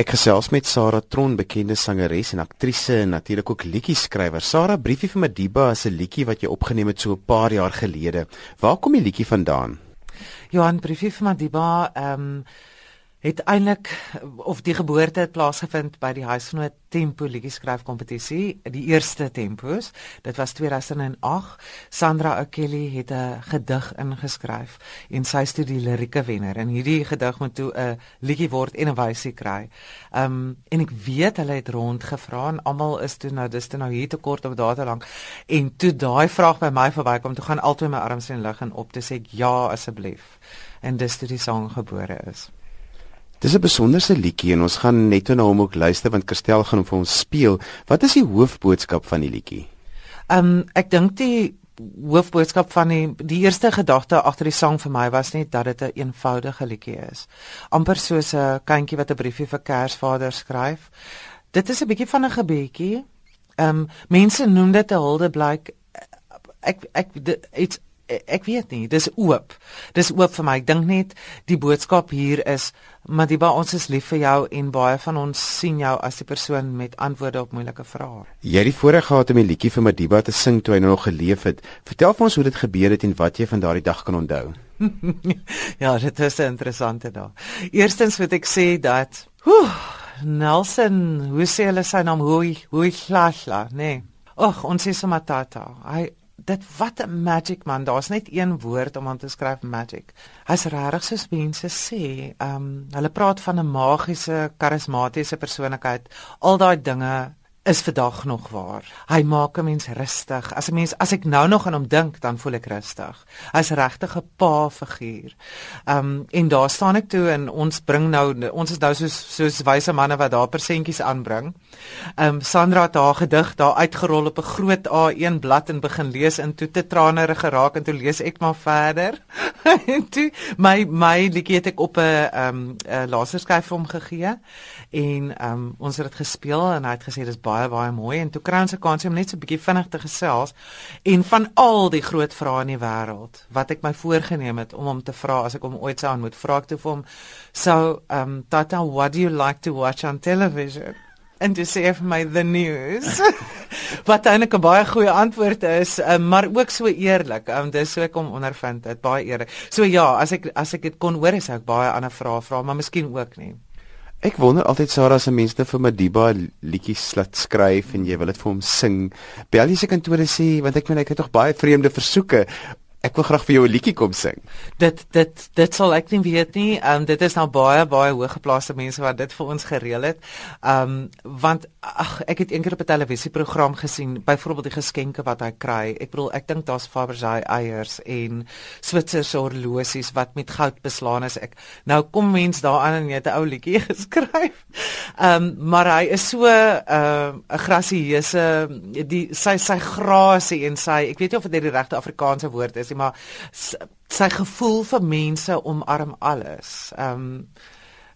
Ek gesels met Sarah Tron, bekende sangeres en aktrise en natuurlik ook liedjie-skrywer. Sarah, Briefie vir Madiba is 'n liedjie wat jy opgeneem het so 'n paar jaar gelede. Waar kom die liedjie vandaan? Johan Briefie vir Madiba, ehm um, het eintlik of die geboorte het plaasgevind by die Huisgenoot Tempo liedjie skryf kompetisie, die eerste tempos. Dit was 2008. Sandra Okelly het 'n gedig ingeskryf en sy is toe die lirieke wenner en hierdie gedig moet toe 'n liedjie word en 'n wysie kry. Um en ek weet hulle het rondgevra en almal is toe nou dis toe nou hier te kort op data lank en toe daai vraag by my verbykom toe gaan altoe my arms in lig en op te sê ja asseblief. En dis toe die sang gebore is. Dis 'n besonderse liedjie en ons gaan net nou hom ook luister want Kirstel gaan hom vir ons speel. Wat is die hoofboodskap van die liedjie? Ehm um, ek dink die hoofboodskap van die die eerste gedagte agter die sang vir my was net dat dit 'n een eenvoudige liedjie is. amper soos 'n kindjie wat 'n briefie vir Kersvader skryf. Dit is 'n bietjie van 'n gebedjie. Ehm um, mense noem dit 'n huldeblyk. Ek ek dit's ek weet nie, dis oop. Dis oop vir my. Ek dink net die boodskap hier is Madiba, ons is lief vir jou en baie van ons sien jou as die persoon met antwoorde op moeilike vrae. Jy het die voorreg gehad om 'n liedjie vir Madiba te sing toe hy nog geleef het. Vertel vir ons hoe dit gebeur het en wat jy van daardie dag kan onthou. ja, dit is 'n interessante dag. Eerstens moet ek sê dat, woe, Nelson, hoe sê hulle sy naam? Hoe hoe Slashla, nee. Ag, ons sê sommer tata. Hy dit wat 'n magic man. Daar's net een woord om aan te skryf magic. Hy's regtig soos mense sê, ehm um, hulle praat van 'n magiese, karismatiese persoonlikheid. Al daai dinge is vandag nog waar. Hy maak 'n mens rustig. As 'n mens as ek nou nog aan hom dink, dan voel ek rustig. Hy's regtig 'n pa figuur. Um en daar staan ek toe en ons bring nou ons is nou soos soos wyse manne wat daar persentjies aanbring. Um Sandra het haar gedig daar uitgerol op 'n groot A1 blad en begin lees en toe te trane geraak en toe lees ek maar verder. en toe my my liedjie het ek op 'n um 'n laserskyf vir hom gegee en um ons het dit gespeel en hy het gesê dis baie baie mooi. En toe kry ons 'n kans om net so 'n bietjie vinnig te gesels en van al die groot vrae in die wêreld wat ek my voorgenem het om hom te vra as ek hom ooit sou ontmoet vra ek toe vir hom so um tata what do you like to watch on television? En dis sê vir my the news. Wat eintlik 'n baie goeie antwoord is um, maar ook so eerlik. Um, dis so ek kom ondervind dit baie eerlik. So ja as ek as ek dit kon hoor is ek baie ander vrae vra maar miskien ook nie Ek wonder altyd Sarah se mense te vir Madiba liedjies laat skryf en jy wil dit vir hom sing. Bel jy se kantore sê want ek meen ek het tog baie vreemde versoeke Ek wil graag vir jou 'n liedjie kom sing. Dit dit dit sal ek nie weet nie. Ehm um, dit is nou baie baie hoëgeplaaste mense wat dit vir ons gereël het. Ehm um, want ag ek het eendag op 'n televisieprogram gesien, byvoorbeeld die geskenke wat hy kry. Ek bedoel ek dink daar's Fabergé eiers en Switserse horlosies wat met goud beslaan is. Ek nou kom mens daaraan en jy het 'n ou liedjie geskryf. Ehm um, maar hy is so ehm, 'n uh, 'n grasieuse die sy sy grasie en sy ek weet nie of dit die regte Afrikaanse woord is nie, maar sy gevoel vir mense omarm alles. Ehm um,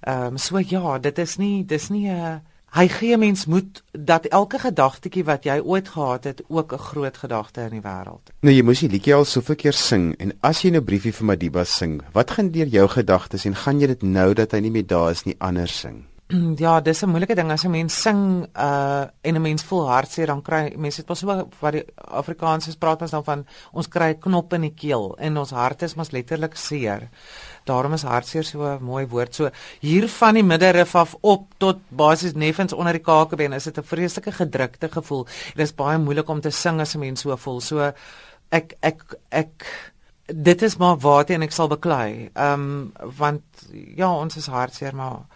ehm um, so ja, dit is nie dis nie 'n hy gee mens moed dat elke gedagtetjie wat jy ooit gehad het ook 'n groot gedagte in die wêreld. Nou jy moes die liedjie al soveel keer sing en as jy nou briefie vir Madiba sing, wat gaan deur jou gedagtes en gaan jy dit nou dat hy nie meer daar is nie anders sing? Ja, dis 'n moeilike ding as 'n mens sing uh en 'n mens voel hartseer dan kry mense dit pas so wat die Afrikaners praat ons dan van ons kry knop in die keel en ons hart is mos letterlik seer. Daarom is hartseer so 'n mooi woord. So hier van die middelrif af op tot basies neffens onder die kakebeen is dit 'n vreeslike gedrukte gevoel. Dit is baie moeilik om te sing as 'n mens so voel. So ek ek ek dit is maar waarteen ek sal beklei. Ehm um, want ja, ons is hartseer maar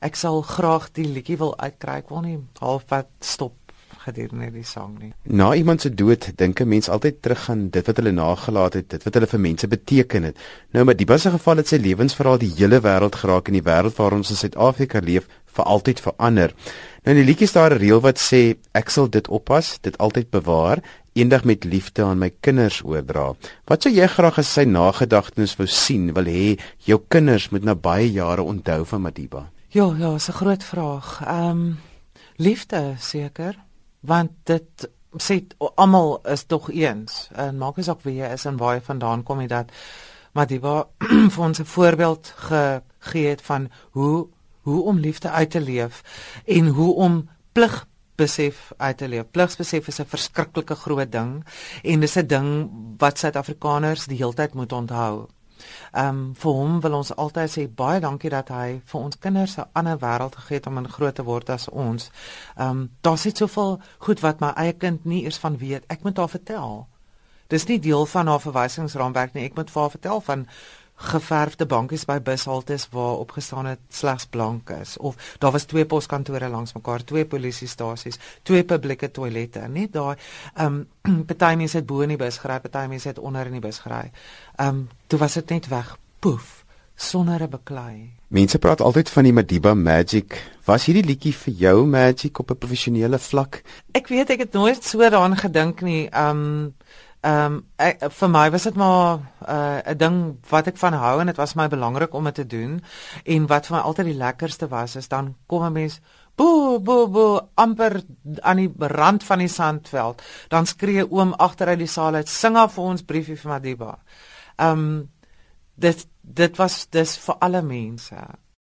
ek sal graag die liedjie wil uitkry. Ek wil nie halfpad stop gedurende die sang nie. Na iemand se dood dink 'n mens altyd terug aan dit wat hulle nagelaat het, dit wat hulle vir mense beteken het. Nou met die basse geval het sy lewensverhaal die hele wêreld geraak en die wêreld waar ons in Suid-Afrika leef vir altyd verander. Nou in die liedjie staan 'n reël wat sê ek sal dit oppas, dit altyd bewaar, eendag met liefde aan my kinders oordra. Wat sou jy graag as sy nagedagtenis wou sien, wil hê jou kinders moet na baie jare onthou van Madiba? Ja, ja, is 'n groot vraag. Ehm um, liefde seker, want dit sê almal is tog eens. En maak nie saak wie jy is en waar jy vandaan kom nie dat waar vir ons 'n voorbeeld gegee het van hoe hoe om liefde uit te leef en hoe om plig besef uit te leef. Pligsbesef is 'n verskriklike groot ding en dis 'n ding wat Suid-Afrikaners die heeltyd moet onthou. Ehm um, vir hom wil ons altyd sê baie dankie dat hy vir ons kinders 'n ander wêreld gegee het om in groot te word as ons. Ehm um, daar's net soveel goed wat my eie kind nie eers van weet. Ek moet haar vertel. Dis nie deel van haar verwysingsraamwerk nie. Ek moet vir haar vertel van geverfde bankies by bushaltes waar opgestaan het slegs blank is of daar was twee poskantore langs mekaar, twee polisiestasies, twee publieke toilette. Net daai ehm um, party mense het bo in die bus gery, party mense het onder in die bus gery. Ehm um, toe was dit net weg. Poef sonder 'n beklei. Mense praat altyd van die Madiba Magic. Was hierdie liedjie vir jou magic op 'n professionele vlak? Ek weet ek het nooit so daaraan gedink nie. Ehm um, Ehm um, vir my was dit maar 'n uh, ding wat ek van hou en dit was my belangrik om dit te doen en wat vir my altyd die lekkerste was is dan kom 'n mens bo bo bo amper aan die rand van die sandveld dan skree oom agteruit die saal uit sing af vir ons briefie vir Madiba. Ehm um, dit dit was dis vir alle mense.